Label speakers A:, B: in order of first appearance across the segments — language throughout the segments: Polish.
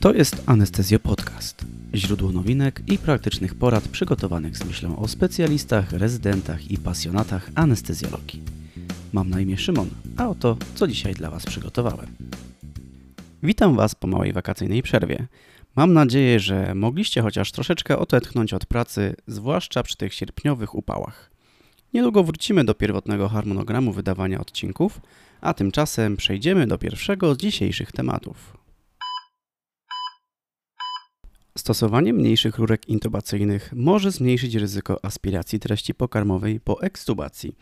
A: To jest Anestezjo Podcast. Źródło nowinek i praktycznych porad przygotowanych z myślą o specjalistach, rezydentach i pasjonatach anestezjologii. Mam na imię Szymon, a oto co dzisiaj dla Was przygotowałem. Witam Was po małej wakacyjnej przerwie. Mam nadzieję, że mogliście chociaż troszeczkę odetchnąć od pracy, zwłaszcza przy tych sierpniowych upałach. Niedługo wrócimy do pierwotnego harmonogramu wydawania odcinków, a tymczasem przejdziemy do pierwszego z dzisiejszych tematów. Stosowanie mniejszych rurek intubacyjnych może zmniejszyć ryzyko aspiracji treści pokarmowej po ekstubacji.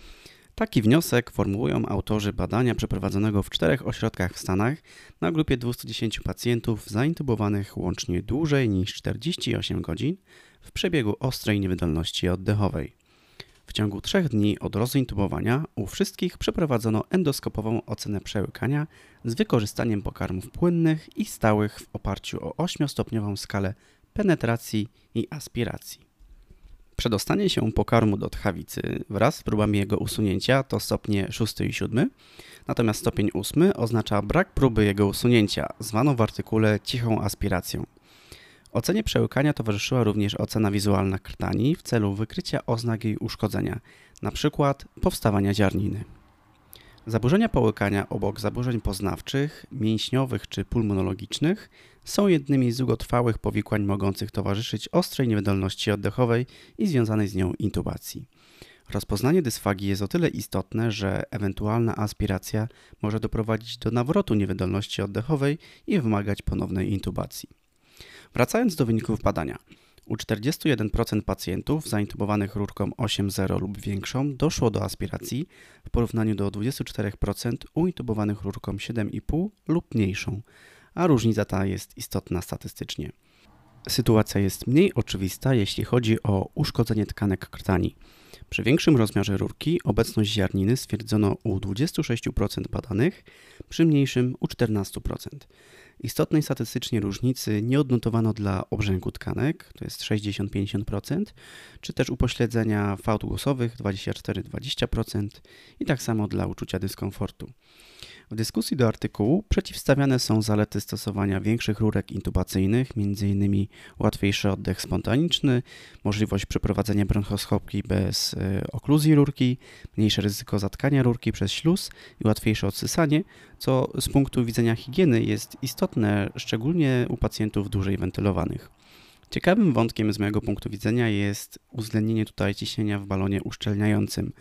A: Taki wniosek formułują autorzy badania przeprowadzonego w czterech ośrodkach w Stanach na grupie 210 pacjentów zaintubowanych łącznie dłużej niż 48 godzin w przebiegu ostrej niewydolności oddechowej. W ciągu trzech dni od rozintubowania u wszystkich przeprowadzono endoskopową ocenę przełykania z wykorzystaniem pokarmów płynnych i stałych w oparciu o 8-stopniową skalę penetracji i aspiracji. Przedostanie się pokarmu do tchawicy wraz z próbami jego usunięcia to stopnie 6 i 7, natomiast stopień 8 oznacza brak próby jego usunięcia, zwaną w artykule cichą aspiracją. Ocenie przełykania towarzyszyła również ocena wizualna krtani w celu wykrycia oznak jej uszkodzenia, np. powstawania ziarniny. Zaburzenia połykania obok zaburzeń poznawczych, mięśniowych czy pulmonologicznych są jednymi z długotrwałych powikłań mogących towarzyszyć ostrej niewydolności oddechowej i związanej z nią intubacji. Rozpoznanie dysfagii jest o tyle istotne, że ewentualna aspiracja może doprowadzić do nawrotu niewydolności oddechowej i wymagać ponownej intubacji. Wracając do wyników badania. U 41% pacjentów zaintubowanych rurką 8.0 lub większą doszło do aspiracji w porównaniu do 24% u intubowanych rurką 7,5 lub mniejszą, a różnica ta jest istotna statystycznie. Sytuacja jest mniej oczywista, jeśli chodzi o uszkodzenie tkanek krtani. Przy większym rozmiarze rurki obecność ziarniny stwierdzono u 26% badanych, przy mniejszym u 14%. Istotnej statystycznie różnicy nie odnotowano dla obrzęku tkanek, to jest 60-50%, czy też upośledzenia fałd głosowych 24-20% i tak samo dla uczucia dyskomfortu. W dyskusji do artykułu przeciwstawiane są zalety stosowania większych rurek intubacyjnych, m.in. łatwiejszy oddech spontaniczny, możliwość przeprowadzenia bronchoskopii bez e, okluzji rurki, mniejsze ryzyko zatkania rurki przez śluz i łatwiejsze odsysanie, co z punktu widzenia higieny jest istotne, szczególnie u pacjentów dłużej wentylowanych. Ciekawym wątkiem z mojego punktu widzenia jest uwzględnienie tutaj ciśnienia w balonie uszczelniającym.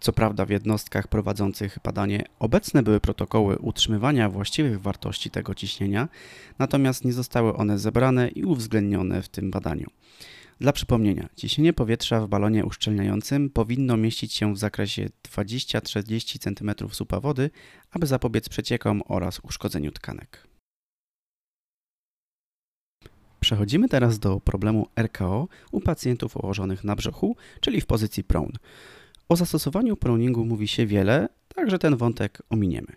A: Co prawda w jednostkach prowadzących badanie obecne były protokoły utrzymywania właściwych wartości tego ciśnienia, natomiast nie zostały one zebrane i uwzględnione w tym badaniu. Dla przypomnienia, ciśnienie powietrza w balonie uszczelniającym powinno mieścić się w zakresie 20-30 cm supa wody, aby zapobiec przeciekom oraz uszkodzeniu tkanek. Przechodzimy teraz do problemu RKO u pacjentów ułożonych na brzuchu, czyli w pozycji prone. O zastosowaniu proningu mówi się wiele, także ten wątek ominiemy.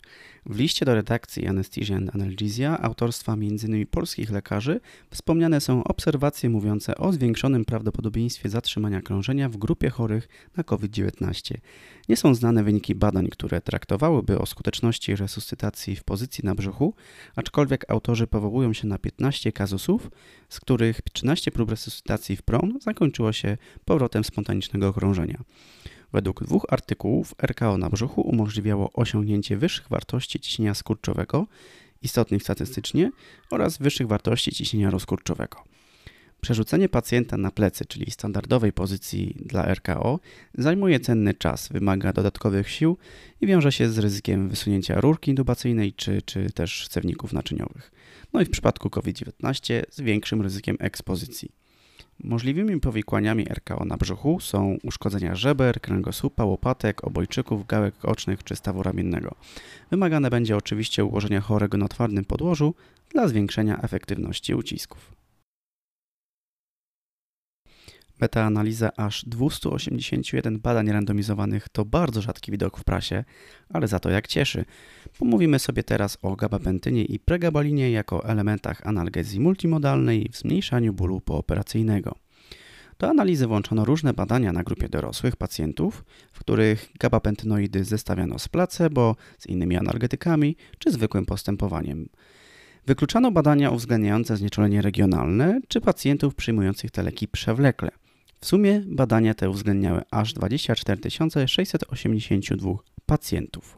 A: W liście do redakcji Anesthesia and Analgesia autorstwa m.in. polskich lekarzy wspomniane są obserwacje mówiące o zwiększonym prawdopodobieństwie zatrzymania krążenia w grupie chorych na COVID-19. Nie są znane wyniki badań, które traktowałyby o skuteczności resuscytacji w pozycji na brzuchu, aczkolwiek autorzy powołują się na 15 kazusów, z których 13 prób resuscytacji w PROM zakończyło się powrotem spontanicznego krążenia. Według dwóch artykułów RKO na brzuchu umożliwiało osiągnięcie wyższych wartości ciśnienia skurczowego, istotnych statystycznie, oraz wyższych wartości ciśnienia rozkurczowego. Przerzucenie pacjenta na plecy, czyli standardowej pozycji dla RKO, zajmuje cenny czas, wymaga dodatkowych sił i wiąże się z ryzykiem wysunięcia rurki intubacyjnej czy, czy też cewników naczyniowych. No i w przypadku COVID-19 z większym ryzykiem ekspozycji. Możliwymi powikłaniami RKO na brzuchu są uszkodzenia żeber, kręgosłupa, łopatek, obojczyków, gałek ocznych czy stawu ramiennego. Wymagane będzie oczywiście ułożenie chorego na twardym podłożu dla zwiększenia efektywności ucisków. Metaanaliza aż 281 badań randomizowanych to bardzo rzadki widok w prasie, ale za to jak cieszy. Pomówimy sobie teraz o gabapentynie i pregabalinie jako elementach analgezji multimodalnej w zmniejszaniu bólu pooperacyjnego. Do analizy włączono różne badania na grupie dorosłych pacjentów, w których gabapentynoidy zestawiano z placebo, z innymi analgetykami czy zwykłym postępowaniem. Wykluczano badania uwzględniające znieczulenie regionalne czy pacjentów przyjmujących te leki przewlekle. W sumie badania te uwzględniały aż 24 682 pacjentów.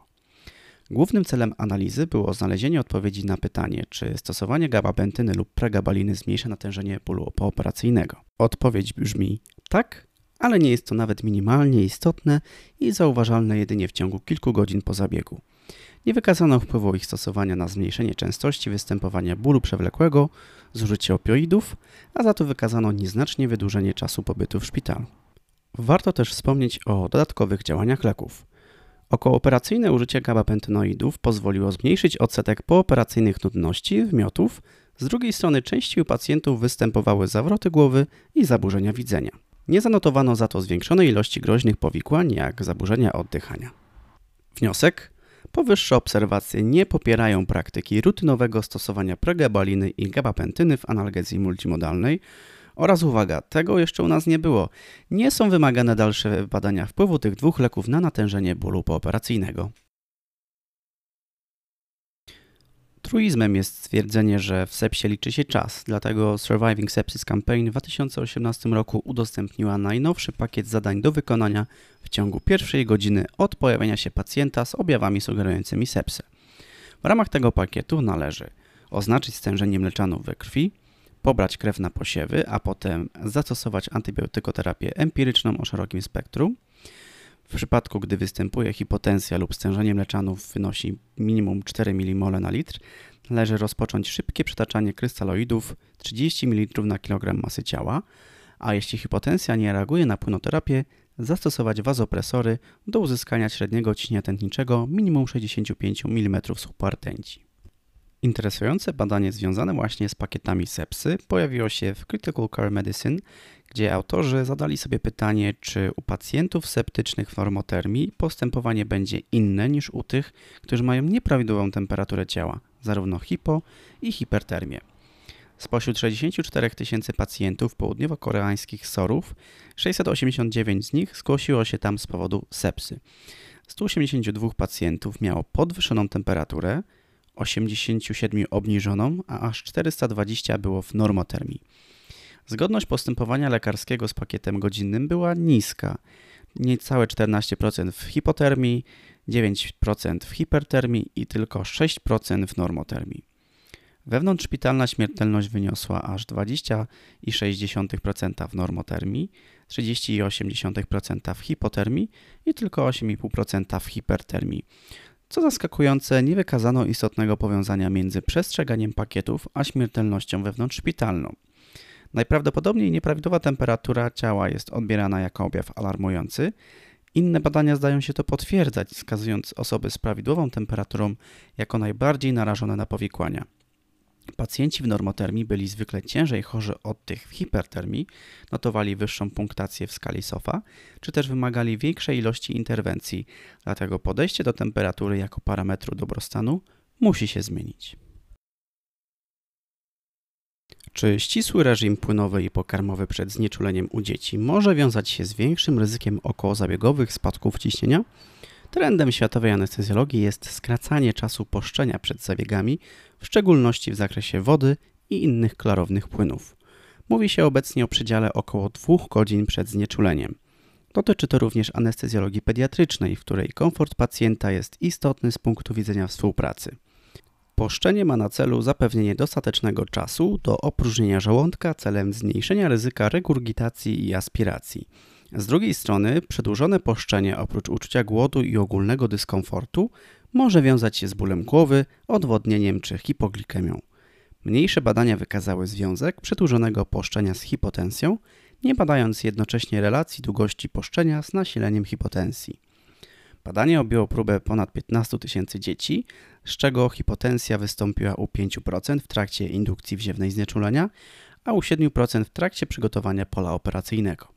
A: Głównym celem analizy było znalezienie odpowiedzi na pytanie, czy stosowanie gabapentyny lub pregabaliny zmniejsza natężenie bólu pooperacyjnego. Odpowiedź brzmi tak, ale nie jest to nawet minimalnie istotne i zauważalne jedynie w ciągu kilku godzin po zabiegu. Nie wykazano wpływu ich stosowania na zmniejszenie częstości występowania bólu przewlekłego, zużycie opioidów, a za to wykazano nieznacznie wydłużenie czasu pobytu w szpitalu. Warto też wspomnieć o dodatkowych działaniach leków. Okooperacyjne użycie gabapentynoidów pozwoliło zmniejszyć odsetek pooperacyjnych nudności, wymiotów, z drugiej strony częściej u pacjentów występowały zawroty głowy i zaburzenia widzenia. Nie zanotowano za to zwiększonej ilości groźnych powikłań, jak zaburzenia oddychania. Wniosek? Powyższe obserwacje nie popierają praktyki rutynowego stosowania pregabaliny i gabapentyny w analgezji multimodalnej oraz uwaga, tego jeszcze u nas nie było. Nie są wymagane dalsze badania wpływu tych dwóch leków na natężenie bólu pooperacyjnego. Truizmem jest stwierdzenie, że w sepsie liczy się czas, dlatego Surviving Sepsis Campaign w 2018 roku udostępniła najnowszy pakiet zadań do wykonania w ciągu pierwszej godziny od pojawienia się pacjenta z objawami sugerującymi sepsę. W ramach tego pakietu należy oznaczyć stężenie mleczanu we krwi, pobrać krew na posiewy, a potem zastosować antybiotykoterapię empiryczną o szerokim spektrum. W przypadku, gdy występuje hipotensja lub stężenie mleczanów wynosi minimum 4 mmol na litr, należy rozpocząć szybkie przetaczanie krystaloidów 30 ml na kilogram masy ciała, a jeśli hipotensja nie reaguje na płynoterapię, zastosować wazopresory do uzyskania średniego ciśnienia tętniczego minimum 65 mm subartęci. Interesujące badanie związane właśnie z pakietami sepsy pojawiło się w Critical Care Medicine, gdzie autorzy zadali sobie pytanie, czy u pacjentów septycznych w normotermii postępowanie będzie inne niż u tych, którzy mają nieprawidłową temperaturę ciała, zarówno hipo i hipertermię. Spośród 64 tysięcy pacjentów południowo-koreańskich SOR-ów, 689 z nich zgłosiło się tam z powodu sepsy. 182 pacjentów miało podwyższoną temperaturę, 87 obniżoną, a aż 420 było w normotermii. Zgodność postępowania lekarskiego z pakietem godzinnym była niska. Niecałe 14% w hipotermii, 9% w hipertermii i tylko 6% w normotermii. Wewnątrzszpitalna śmiertelność wyniosła aż 20,6% w normotermii, 30,8% w hipotermii i tylko 8,5% w hipertermii. Co zaskakujące, nie wykazano istotnego powiązania między przestrzeganiem pakietów a śmiertelnością wewnątrzszpitalną. Najprawdopodobniej nieprawidłowa temperatura ciała jest odbierana jako objaw alarmujący. Inne badania zdają się to potwierdzać, wskazując osoby z prawidłową temperaturą jako najbardziej narażone na powikłania. Pacjenci w normotermii byli zwykle ciężej chorzy od tych w hipertermii, notowali wyższą punktację w skali SOFA, czy też wymagali większej ilości interwencji, dlatego podejście do temperatury jako parametru dobrostanu musi się zmienić. Czy ścisły reżim płynowy i pokarmowy przed znieczuleniem u dzieci może wiązać się z większym ryzykiem okołozabiegowych spadków ciśnienia? Trendem światowej anestezjologii jest skracanie czasu poszczenia przed zabiegami, w szczególności w zakresie wody i innych klarownych płynów. Mówi się obecnie o przedziale około 2 godzin przed znieczuleniem. Dotyczy to również anestezjologii pediatrycznej, w której komfort pacjenta jest istotny z punktu widzenia współpracy. Poszczenie ma na celu zapewnienie dostatecznego czasu do opróżnienia żołądka celem zmniejszenia ryzyka regurgitacji i aspiracji. Z drugiej strony, przedłużone poszczenie oprócz uczucia głodu i ogólnego dyskomfortu może wiązać się z bólem głowy, odwodnieniem czy hipoglikemią. Mniejsze badania wykazały związek przedłużonego poszczenia z hipotensją, nie badając jednocześnie relacji długości poszczenia z nasileniem hipotensji. Badanie objęło próbę ponad 15 tysięcy dzieci, z czego hipotensja wystąpiła u 5% w trakcie indukcji wziewnej znieczulenia, a u 7% w trakcie przygotowania pola operacyjnego.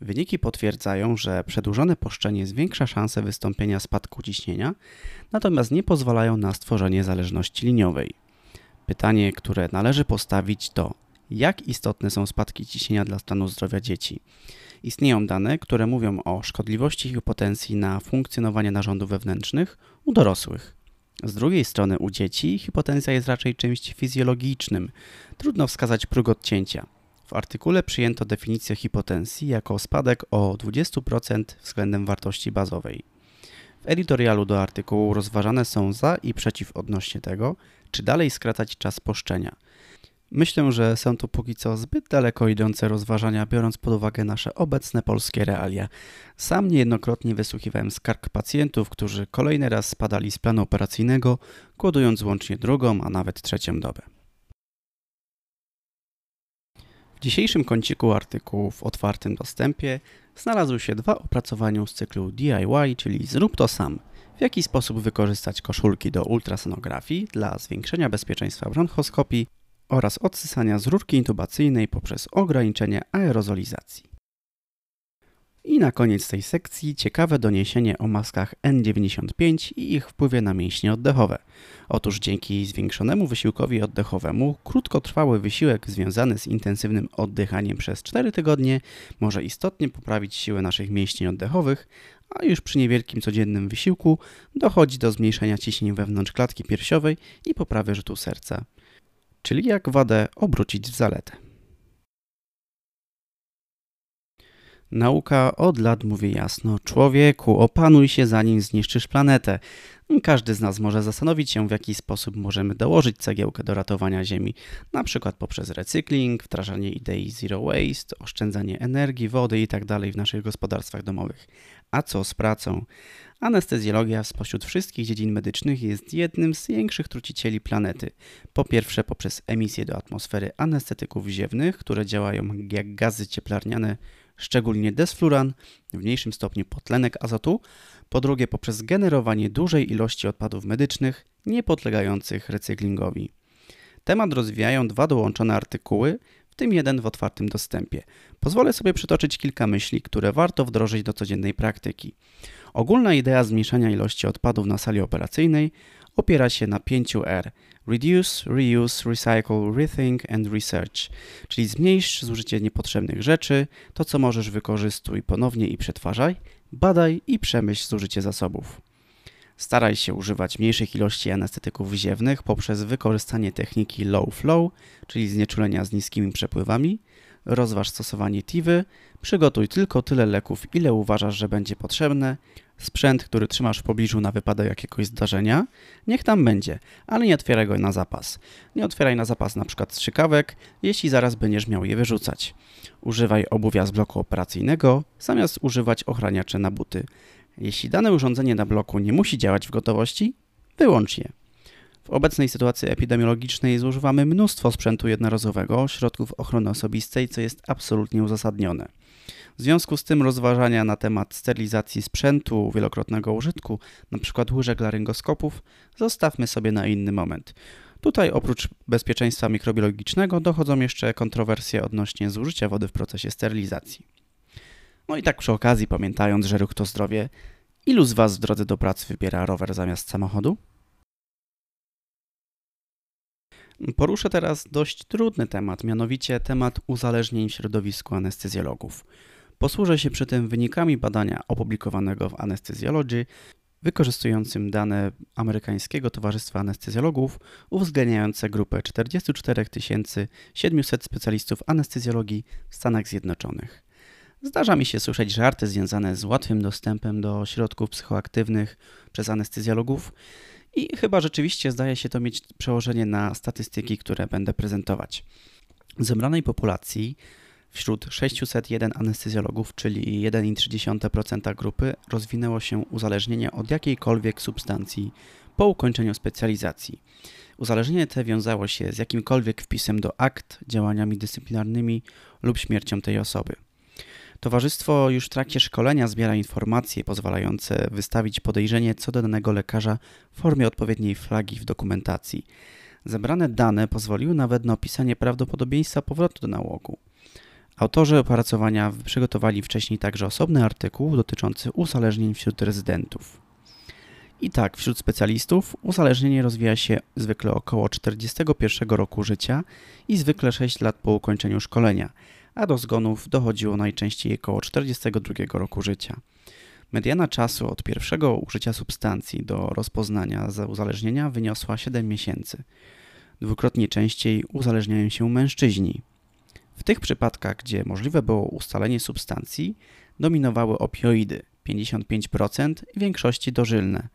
A: Wyniki potwierdzają, że przedłużone poszczenie zwiększa szanse wystąpienia spadku ciśnienia, natomiast nie pozwalają na stworzenie zależności liniowej. Pytanie, które należy postawić to, jak istotne są spadki ciśnienia dla stanu zdrowia dzieci. Istnieją dane, które mówią o szkodliwości hipotensji na funkcjonowanie narządów wewnętrznych u dorosłych. Z drugiej strony u dzieci hipotensja jest raczej czymś fizjologicznym. Trudno wskazać próg odcięcia. W artykule przyjęto definicję hipotensji jako spadek o 20% względem wartości bazowej. W editorialu do artykułu rozważane są za i przeciw odnośnie tego, czy dalej skracać czas poszczenia. Myślę, że są to póki co zbyt daleko idące rozważania, biorąc pod uwagę nasze obecne polskie realia. Sam niejednokrotnie wysłuchiwałem skarg pacjentów, którzy kolejny raz spadali z planu operacyjnego, głodując łącznie drugą, a nawet trzecią dobę. W dzisiejszym kąciku artykułów w otwartym dostępie znalazły się dwa opracowania z cyklu DIY, czyli Zrób to sam. W jaki sposób wykorzystać koszulki do ultrasonografii dla zwiększenia bezpieczeństwa bronchoskopii oraz odsysania z rurki intubacyjnej poprzez ograniczenie aerozolizacji. I na koniec tej sekcji ciekawe doniesienie o maskach N95 i ich wpływie na mięśnie oddechowe. Otóż dzięki zwiększonemu wysiłkowi oddechowemu krótkotrwały wysiłek związany z intensywnym oddychaniem przez 4 tygodnie może istotnie poprawić siłę naszych mięśni oddechowych, a już przy niewielkim codziennym wysiłku dochodzi do zmniejszenia ciśnień wewnątrz klatki piersiowej i poprawy rzutu serca. Czyli jak wadę obrócić w zaletę. Nauka od lat mówi jasno: człowieku, opanuj się zanim zniszczysz planetę. Każdy z nas może zastanowić się, w jaki sposób możemy dołożyć cegiełkę do ratowania Ziemi, na przykład poprzez recykling, wdrażanie idei zero waste, oszczędzanie energii, wody itd. Tak w naszych gospodarstwach domowych. A co z pracą? Anestezjologia spośród wszystkich dziedzin medycznych jest jednym z większych trucicieli planety. Po pierwsze poprzez emisję do atmosfery anestetyków ziewnych, które działają jak gazy cieplarniane, szczególnie desfluran, w mniejszym stopniu potlenek azotu. Po drugie poprzez generowanie dużej ilości odpadów medycznych, niepodlegających recyklingowi. Temat rozwijają dwa dołączone artykuły, w tym jeden w otwartym dostępie. Pozwolę sobie przytoczyć kilka myśli, które warto wdrożyć do codziennej praktyki. Ogólna idea zmniejszania ilości odpadów na sali operacyjnej opiera się na 5 R: Reduce, Reuse, Recycle, Rethink and Research, czyli zmniejsz zużycie niepotrzebnych rzeczy, to co możesz wykorzystuj ponownie i przetwarzaj, badaj i przemyśl zużycie zasobów. Staraj się używać mniejszych ilości anestetyków ziewnych poprzez wykorzystanie techniki low flow, czyli znieczulenia z niskimi przepływami. Rozważ stosowanie TIVy, przygotuj tylko tyle leków, ile uważasz, że będzie potrzebne. Sprzęt, który trzymasz w pobliżu na wypadek jakiegoś zdarzenia, niech tam będzie, ale nie otwieraj go na zapas. Nie otwieraj na zapas na przykład strzykawek, jeśli zaraz będziesz miał je wyrzucać. Używaj obuwia z bloku operacyjnego, zamiast używać ochraniaczy na buty. Jeśli dane urządzenie na bloku nie musi działać w gotowości, wyłącz je. W obecnej sytuacji epidemiologicznej zużywamy mnóstwo sprzętu jednorazowego, środków ochrony osobistej, co jest absolutnie uzasadnione. W związku z tym rozważania na temat sterylizacji sprzętu wielokrotnego użytku, np. łyżek laryngoskopów, zostawmy sobie na inny moment. Tutaj oprócz bezpieczeństwa mikrobiologicznego dochodzą jeszcze kontrowersje odnośnie zużycia wody w procesie sterylizacji. No i tak przy okazji, pamiętając, że ruch to zdrowie, ilu z Was w drodze do pracy wybiera rower zamiast samochodu? Poruszę teraz dość trudny temat, mianowicie temat uzależnień w środowisku anestezjologów. Posłużę się przy tym wynikami badania opublikowanego w Anesthesiology, wykorzystującym dane amerykańskiego Towarzystwa Anestezjologów, uwzględniające grupę 44 700 specjalistów anestezjologii w Stanach Zjednoczonych. Zdarza mi się słyszeć żarty związane z łatwym dostępem do środków psychoaktywnych przez anestezjologów i chyba rzeczywiście zdaje się to mieć przełożenie na statystyki, które będę prezentować. W zebranej populacji wśród 601 anestezjologów, czyli 1,3% grupy, rozwinęło się uzależnienie od jakiejkolwiek substancji po ukończeniu specjalizacji. Uzależnienie te wiązało się z jakimkolwiek wpisem do akt, działaniami dyscyplinarnymi lub śmiercią tej osoby. Towarzystwo już w trakcie szkolenia zbiera informacje pozwalające wystawić podejrzenie co do danego lekarza w formie odpowiedniej flagi w dokumentacji. Zebrane dane pozwoliły nawet na opisanie prawdopodobieństwa powrotu do nałogu. Autorzy opracowania przygotowali wcześniej także osobny artykuł dotyczący uzależnień wśród rezydentów. I tak, wśród specjalistów uzależnienie rozwija się zwykle około 41 roku życia i zwykle 6 lat po ukończeniu szkolenia – a do zgonów dochodziło najczęściej około 42 roku życia. Mediana czasu od pierwszego użycia substancji do rozpoznania uzależnienia wyniosła 7 miesięcy. Dwukrotnie częściej uzależniają się mężczyźni. W tych przypadkach, gdzie możliwe było ustalenie substancji, dominowały opioidy 55% i większości dożylne.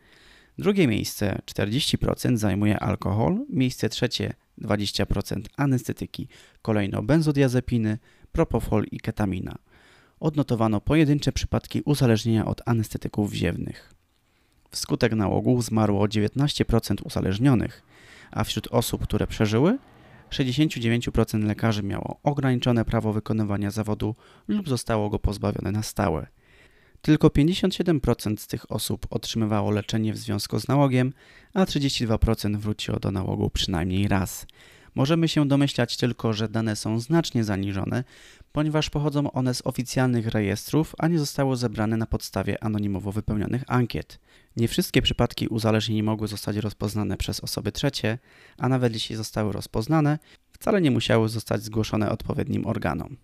A: Drugie miejsce 40% zajmuje alkohol, miejsce trzecie 20% anestetyki, kolejno benzodiazepiny, propofol i ketamina. Odnotowano pojedyncze przypadki uzależnienia od anestetyków wziewnych. Wskutek nałogu zmarło 19% uzależnionych, a wśród osób, które przeżyły, 69% lekarzy miało ograniczone prawo wykonywania zawodu lub zostało go pozbawione na stałe. Tylko 57% z tych osób otrzymywało leczenie w związku z nałogiem, a 32% wróciło do nałogu przynajmniej raz. Możemy się domyślać tylko, że dane są znacznie zaniżone, ponieważ pochodzą one z oficjalnych rejestrów, a nie zostały zebrane na podstawie anonimowo wypełnionych ankiet. Nie wszystkie przypadki uzależnień mogły zostać rozpoznane przez osoby trzecie, a nawet jeśli zostały rozpoznane, wcale nie musiały zostać zgłoszone odpowiednim organom.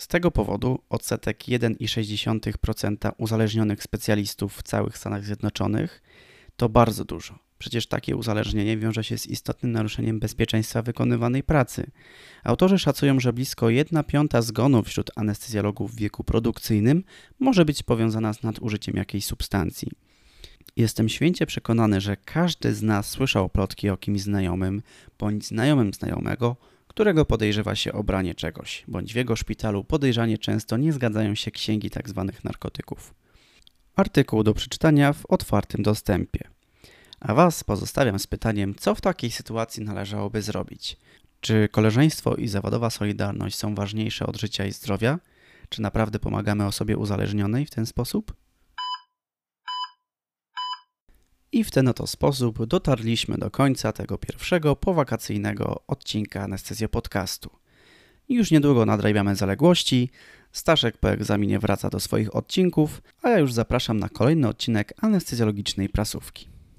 A: Z tego powodu odsetek 1,6% uzależnionych specjalistów w całych Stanach Zjednoczonych to bardzo dużo. Przecież takie uzależnienie wiąże się z istotnym naruszeniem bezpieczeństwa wykonywanej pracy. Autorzy szacują, że blisko 1 piąta zgonów wśród anestezjologów w wieku produkcyjnym może być powiązana z nadużyciem jakiejś substancji. Jestem święcie przekonany, że każdy z nas słyszał plotki o kimś znajomym bądź znajomym znajomego, którego podejrzewa się o branie czegoś, bądź w jego szpitalu podejrzanie często nie zgadzają się księgi tzw. Tak narkotyków. Artykuł do przeczytania w otwartym dostępie. A Was pozostawiam z pytaniem, co w takiej sytuacji należałoby zrobić? Czy koleżeństwo i zawodowa solidarność są ważniejsze od życia i zdrowia? Czy naprawdę pomagamy osobie uzależnionej w ten sposób? I w ten oto sposób dotarliśmy do końca tego pierwszego powakacyjnego odcinka Anestezjo Podcastu. Już niedługo nadrabiamy zaległości, Staszek po egzaminie wraca do swoich odcinków, a ja już zapraszam na kolejny odcinek anestezjologicznej prasówki.